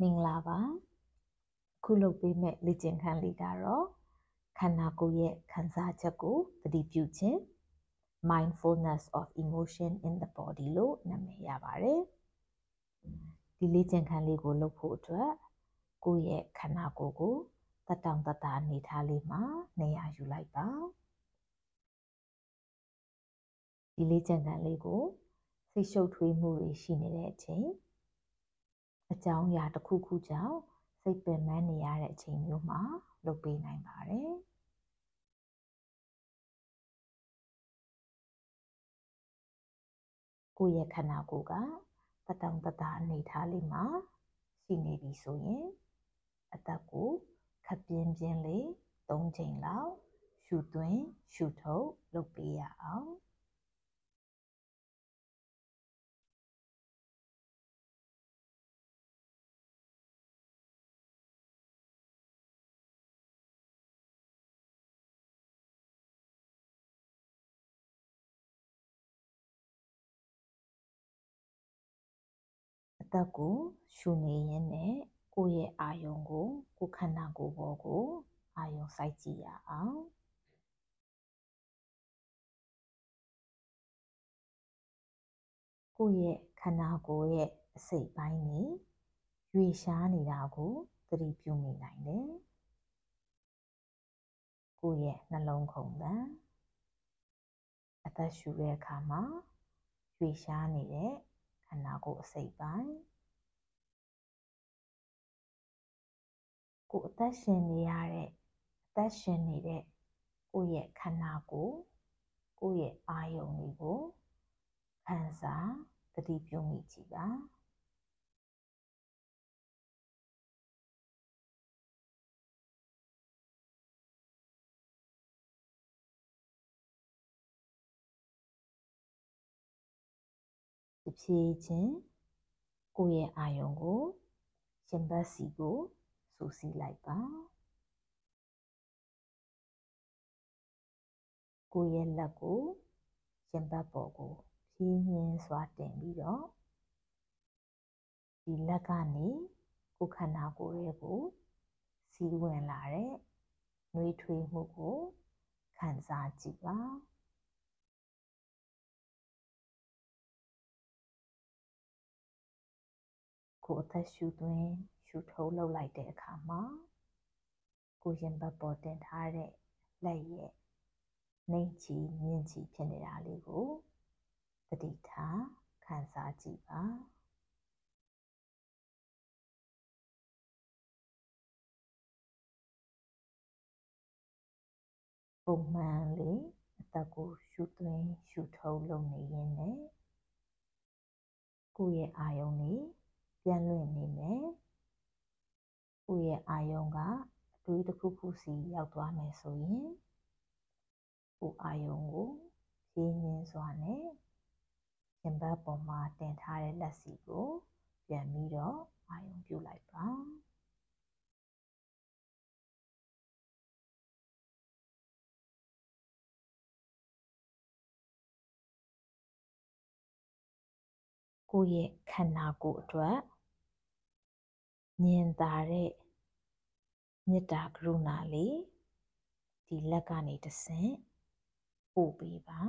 မင်္ဂလာပါအခုလုပ်ပေးမဲ့လေ့ကျင့်ခန်းလေးကတော့ခန္ဓာကိုယ်ရဲ့ခံစားချက်ကိုသတိပြုခြင်း mindfulness of emotion in the body လို့နာမည်ရပါတယ်ဒီလေ့ကျင့်ခန်းလေးကိုလုပ်ဖို့အတွက်ကိုယ့်ရဲ့ခန္ဓာကိုယ်ကိုတတောင်တတာအနေထားလေးမှာနေရာယူလိုက်ပါဒီလေ့ကျင့်ခန်းလေးကိုစိတ်ရှုပ်ထွေးမှုတွေရှိနေတဲ့အချိန် အကြောင်းအရာတစ်ခုခုကြောင့်စိတ်ပင်ပန်းနေရတဲ့အချိန်မျိုးမှာလုပ်ပေးနိုင်ပါတယ်ကိုယ့်ရဲ့ခန္ဓာကိုယ်ကတတောင်တတာအနေထားလေးမှာရှိနေပြီဆိုရင်အသက်ကိုခပ်ပြင်းပြင်းလေး၃ချိန်လောက်ရှူသွင်းရှူထုတ်လုပ်ပေးရအောင် သက်ကိုရှူနေရင်းနဲ့ကိုယ့်ရဲ့အာယုံကိုကိုယ်ခန္ဓာကိုယ်ပေါ်ကိုအာယုံစိုက်ကြည့်ရအောင်ကိုယ့်ရဲ့ခန္ဓာကိုယ်ရဲ့အစိတ်ပိုင်းနေရွေရှားနေတာကိုသတိပြုမိနိုင်တယ်ကိုယ့်ရဲ့နှလုံးခုန်တန်အသက်ရှူတဲ့အခါမှာရွေရှားနေတဲ့ ခန္ဓာကိုယ်အစိတ်ပိုင်းကိုယ်အသက်ရှင်နေရတဲ့အသက်ရှင်နေတဲ့ကိုယ့်ရဲ့ခန္ဓာကိုယ်ကိုယ့်ရဲ့အာယုံတွေကိုခံစားသတိပြုမိကြည့်ပါ ဖြည်းချင်းကိုယ့်ရဲ့အာယုံကိုရှင်ဘတ်စီကိုစူးစီးလိုက်ပါကိုယ့်ရဲ့လက်ကိုရှင်ဘတ်ပေါ်ကိုဖြည်းညင်းစွာတင်ပြီးတော့ဒီလက်ကနေကိုယ်ခန္ဓာကိုယ်ရဲ့ကိုစီးဝင်လာတဲ့နှွေးထွေးမှုကိုခံစားကြည့်ပါ ကိုအသက်ရှူသွင်းရှူထုတ်လုပ်လိုက်တဲ့အခါမှာကိုရင်ဘတ်ပေါ်တင်ထားတဲ့လက်ရဲ့နှိမ်ချီမြင့်ချီဖြစ်နေတာလေးကိုတတိထားခံစားကြည့်ပါပုံမှန်လေးအသက်ကိုရှူသွင်းရှူထုတ်လုပ်နေရင်းနဲ့ကိုယ့်ရဲ့အာယုံလေး ပြန်လွင့်နေမယ်။ကိုယ့်ရဲ့အာယုံကအတွေးတစ်ခုခုစီရောက်သွားမယ်ဆိုရင်ကိုယ်အာယုံကိုဖြည်းညင်းစွာနဲ့ရင်ဘတ်ပေါ်မှာတင်ထားတဲ့လက်စီကို ပြန်ပြီးတော့အာယုံပြုလိုက်ပါ။ ကိုယ့်ရဲ့ခန္ဓာကိုယ်အတွက်ညင်သာတဲ့မေတ္တာကရုဏာလေးဒီလက်ကနေတဆင့်ပို့ပေးပါ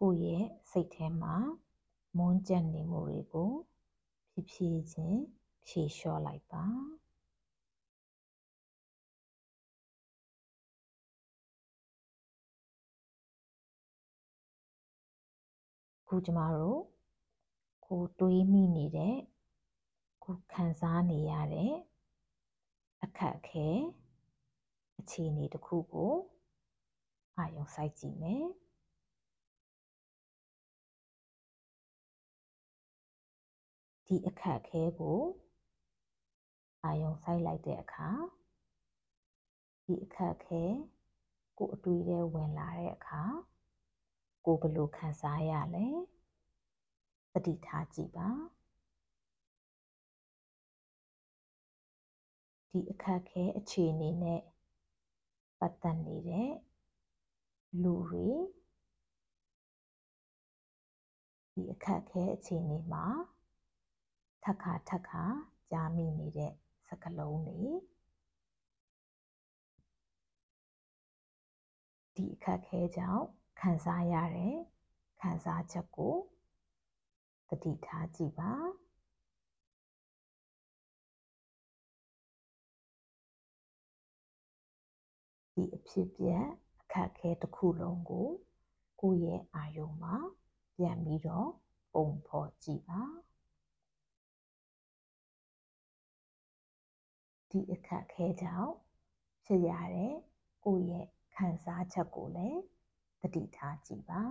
ကိုယ့်ရဲ့စိတ်ထဲမှာမွန်းကြက်နေမှုတွေကိုဖြည်းဖြည်းချင်းဖြေလျှော့လိုက်ပါ ခုကျမတို့ကိုတွေးမိနေတဲ့ကိုခံစားနေရတဲ့အခက်အခဲအခြေအနေတစ်ခုကိုအာရုံစိုက်ကြည့်မယ်ဒီအခက်အခဲကိုအာရုံစိုက်လိုက်တဲ့အခါဒီအခက်အခဲကိုအတွေ့အကြုံဝင်လာတဲ့အခါ ကိုဘယ်လိုခံစားရလဲသတိထားကြည့်ပါဒီအခက်ခဲအခြေအနေနဲ့ပတ်သက်နေတဲ့လူတွေဒီအခက်ခဲအခြေအနေမှာထပ်ခါထပ်ခါကြားမိနေတဲ့စကားလုံးတွေဒီအခက်ခဲကြောင့် ခံစားရတဲ့ခံစားချက်ကိုတတိထားကြည့်ပါဒီအဖြစ်ပြက်အခက်ခဲတစ်ခုလုံးကိုကိုယ့်ရဲ့အာယုံမှာပြန်ပြီးတော့ပုံဖော်ကြည့်ပါဒီအခက်ခဲကြောင့်ဖြစ်ရတဲ့ကိုယ့်ရဲ့ခံစားချက်ကိုလည်း တတိထားကြည့်ပါ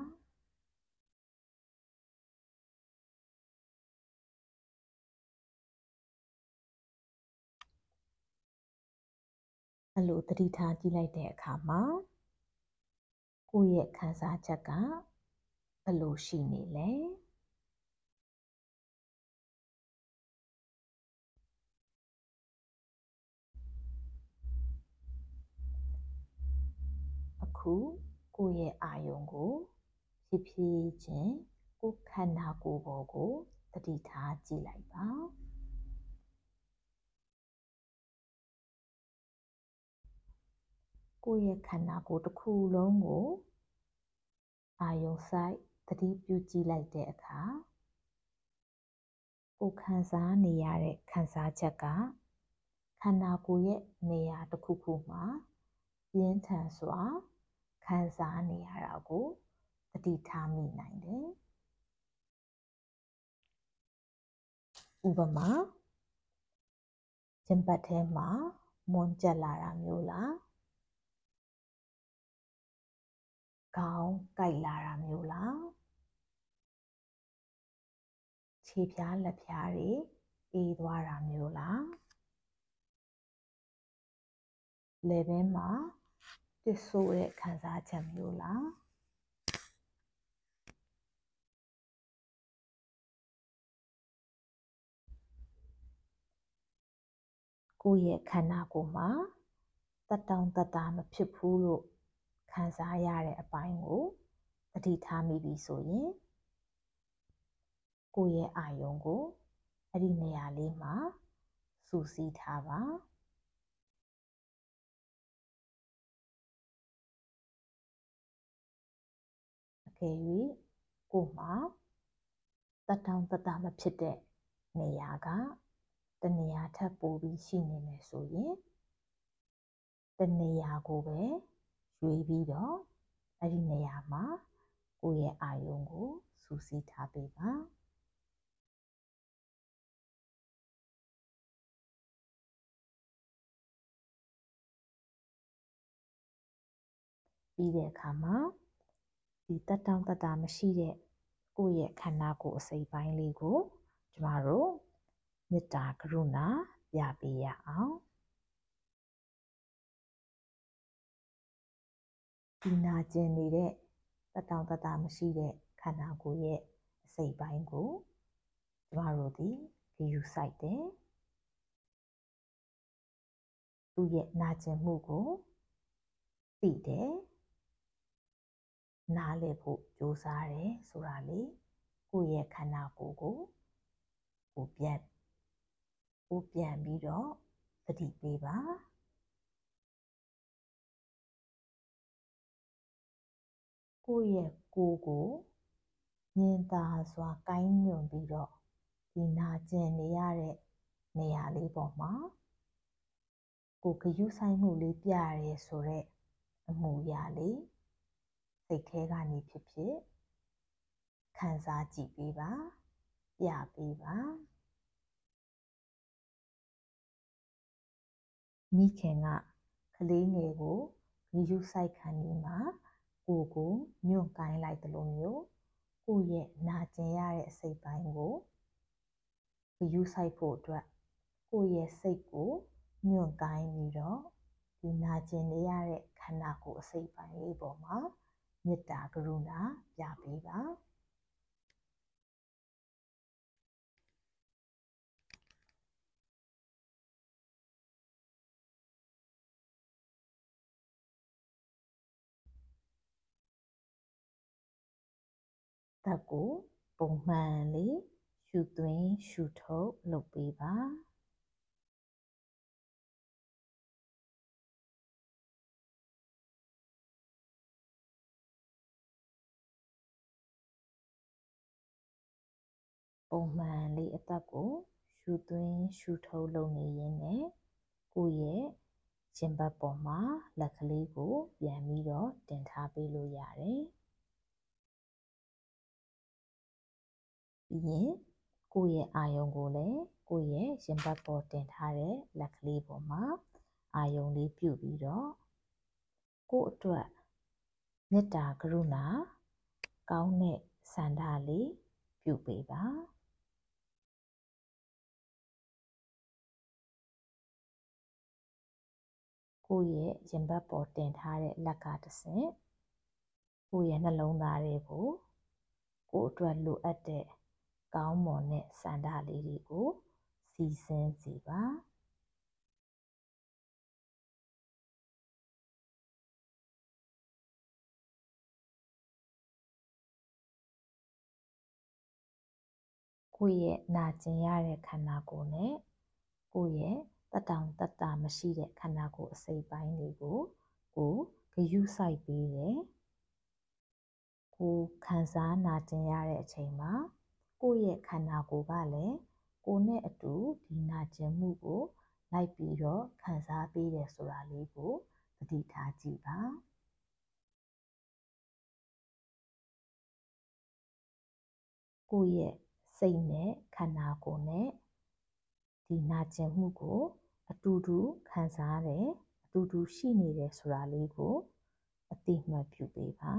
အဲ့လိုတတိထားကြည့်လိုက်တဲ့အခါမှာကိုယ့်ရဲ့ခံစားချက်ကဘယ်လိုရှိနေလဲအခု ကိုယ့်ရဲ့အာယုံကိုဖြည်းဖြည်းချင်းကိုယ်ခန္ဓာကိုယ်ပေါ်ကိုတတိထားကြည့်လိုက်ပါကိုယ့်ရဲ့ခန္ဓာကိုယ်တစ်ခုလုံးကိုအာယုံဆိုင်တတိပြုကြည့်လိုက်တဲ့အခါကိုခံစားနေရတဲ့ခံစားချက်ကခန္ဓာကိုယ်ရဲ့နေရာတစ်ခုခုမှာပြင်းထန်စွာ ခံစားနေရတာကိုတတိထားမိနိုင်တယ်ဥပမာကျင်ပတ်ထဲမှာမွန်ကျက်လာတာမျိုးလားခေါင်းကိုက်လာတာမျိုးလားခြေဖြားလက်ဖြားတွေအေးသွားတာမျိုးလားလေဘင်းမှာ တစ်ဆိုးတဲ့ခံစားချက်မျိုးလားကိုယ့်ရဲ့ခန္ဓာကိုယ်မှာတတောင်တတာမဖြစ်ဘူးလို့ခံစားရတဲ့အပိုင်းကိုသတိထားမိပြီဆိုရင်ကိုယ့်ရဲ့အာယုံကိုအဲ့ဒီနေရာလေးမှာစူးစီးထားပါ အကယ်၍ကိုယ်မှာတတောင်တတာမဖြစ်တဲ့နေရာကတနေရာထပ်ပိုပြီးရှိနေမယ်ဆိုရင်တနေရာကိုပဲရွေးပြီးတော့အဲ့ဒီနေရာမှာကိုယ့်ရဲ့အာယုံကိုစူးစီးထားပေးပါပြီးတဲ့အခါမှာ ဒီတက်တောင့်တက်တာမရှိတဲ့ကိုယ့်ရဲ့ခန္ဓာကိုယ်အစိပ်ပိုင်းလေးကိုကျမတို့မေတ္တာကရုဏာပြပေးရအောင်ဒီနာကျင်နေတဲ့တတောင်တတာမရှိတဲ့ခန္ဓာကိုယ်ရဲ့အစိတ်ပိုင်းကိုကျမတို့ဒီဂယူဆိုင်တယ်သူ့ရဲ့နာကျင်မှုကိုသိတယ် နားလည်ဖို့ကြိုးစားတယ်ဆိုတာလေကိုယ့်ရဲ့ခန္ဓာကိုယ်ကိုကိုပြန်ကိုပြန်ပြီးတော့သတိပေးပါကိုယ့်ရဲ့ကိုယ်ကိုမြင်သာစွာကိုင်းညွန်ပြီးတော့ဒီနာကျင်နေရတဲ့နေရာလေးပေါ်မှာကိုဂယုဆိုင်မှုလေးပြရဲဆိုတော့အမှုရာလေး စိတ်ထဲကနေဖြစ်ဖြစ်ခံစားကြည့်ပေးပါပြပေးပါမိခင်ကကလေးငယ်ကိုဂယုဆိုင်ခံနေမှာကိုယ်ကိုညွန့်ကိုင်းလိုက်သလိုမျိုးကိုယ့်ရဲ့နာကျင်ရတဲ့အစိတ်ပိုင်းကိုဂယူးဆိုင်ဖို့အတွက်ကိုယ့်ရဲ့စိတ်ကိုညွန့်ကိုင်းပြီးတော့ဒီနာကျင်နေရတဲ့ခန္ဓာကိုယ်အစိတ်ပိုင်းလေးပေါ်မှာ မေတ္တာကရုဏာပြပေးပါတက်ကိုပုံမှန်လေးရှူသွင်းရှူထုတ်လုပ်ပေးပါ ပုံမှန်လေးအသက်ကိုရှူသွင်းရှူထုတ်လုပ်နေရင်းနဲ့ကိုယ့်ရဲ့ရင်ဘတ်ပေါ်မှာလက်ကလေးကိုပြန်ပြီးတော့တင်ထားပေးလို့ရတယ်။ပြီးရင်ကိုယ့်ရဲ့အာယုံကိုလည်းကိုယ့်ရဲ့ရင်ဘတ်ပေါ်တင်ထားတဲ့လက်ကလေးပေါ်မှာအာယုံလေးပြုတ်ပြီးတော့ကိုယ့်အတွက်မေတ္တာကရုဏာကောင်းတဲ့စန္ဒလေးပြုပေးပါ ကိုယ့်ရဲ့ရင်ဘတ်ပေါ်တင်ထားတဲ့လက်ကတဆင့်ကိုယ့်ရဲ့နှလုံးသားတွေကိုကိုယ့်အတွက်လိုအပ်တဲ့ကောင်းမွန်တဲ့စန္ဒလေးတွေကိုစီစဉ်စီပါကိုယ့်ရဲ့နာကျင်ရတဲ့ခန္ဓာကိုယ်နဲ့ကိုယ့်ရဲ့ တက်တောင်တက်တာမရှိတဲ့ခန္ဓာကိုယ်အစိတ်ပိုင်းတွေကိုကိုဂယုစိုက်ပေးတယ်ကိုခံစားနာကျင်ရတဲ့အချိန်မှာကိုယ့်ရဲ့ခန္ဓာကိုယ်ကလည်းကိုယ်နဲ့အတူဒီနာကျင်မှုကိုလိုက်ပြီးတော့ခံစားပေးတယ်ဆိုတာလေးကိုသတိထားကြည့်ပါကိုယ့်ရဲ့စိတ်နဲ့ခန္ဓာကိုယ်နဲ့ ဒီနာကျင်မှုကို အတူတူခံစားတယ်အတူတူရှိနေတယ်ဆိုတာလေးကိုအသိမှတ်ပြုပေးပါ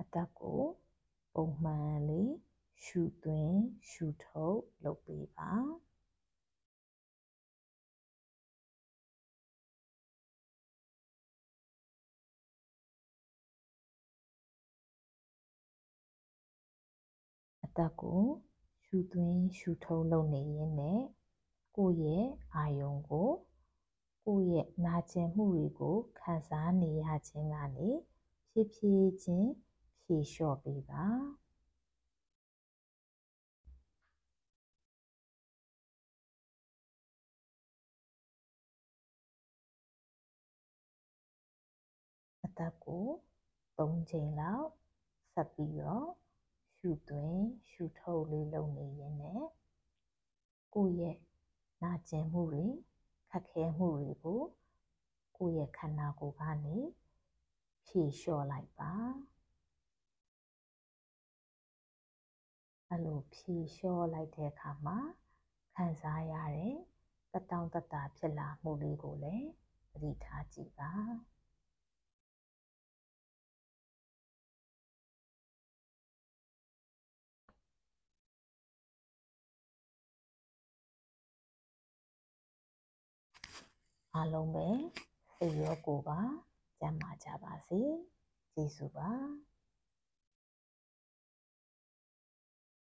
အသက်ကိုပုံမှန်လေးရှူသွင်းရှူထုတ်လုပ်ပေးပါ သက်ကိုရှူသွင်းရှူထုံးလုပ်နေရင်းနဲ့ကိုယ့်ရဲ့အာယုံကိုကိုယ့်ရဲ့နာကျင်မှုတွေကိုခံစားနေရခြင်းကနေဖြည်းဖြည်းချင်းဖြေလျှော့ပေးပါအသက်ကို၃ချိန်လောက်ဆက်ပြီးတော့ ရှုသွင်းရှုထုတ်လေးလုပ်နေရင်းနဲ့ကိုယ့်ရဲ့နာကျင်မှုတွေခက်ခဲမှုတွေကိုကိုယ့်ရဲ့ခန္ဓာကိုယ်ကနေဖြေလျှော့လိုက်ပါအဲ့လိုဖြေလျှော့လိုက်တဲ့အခါမှာခံစားရတဲ့တတောင့်တတဖြစ်လာမှုလေးကိုလည်းသတိထားကြည့်ပါ အားလုံးပဲစိတ်ရောကိုယ်ပါကျန်းမာကြပါစေကျေးဇူးပါ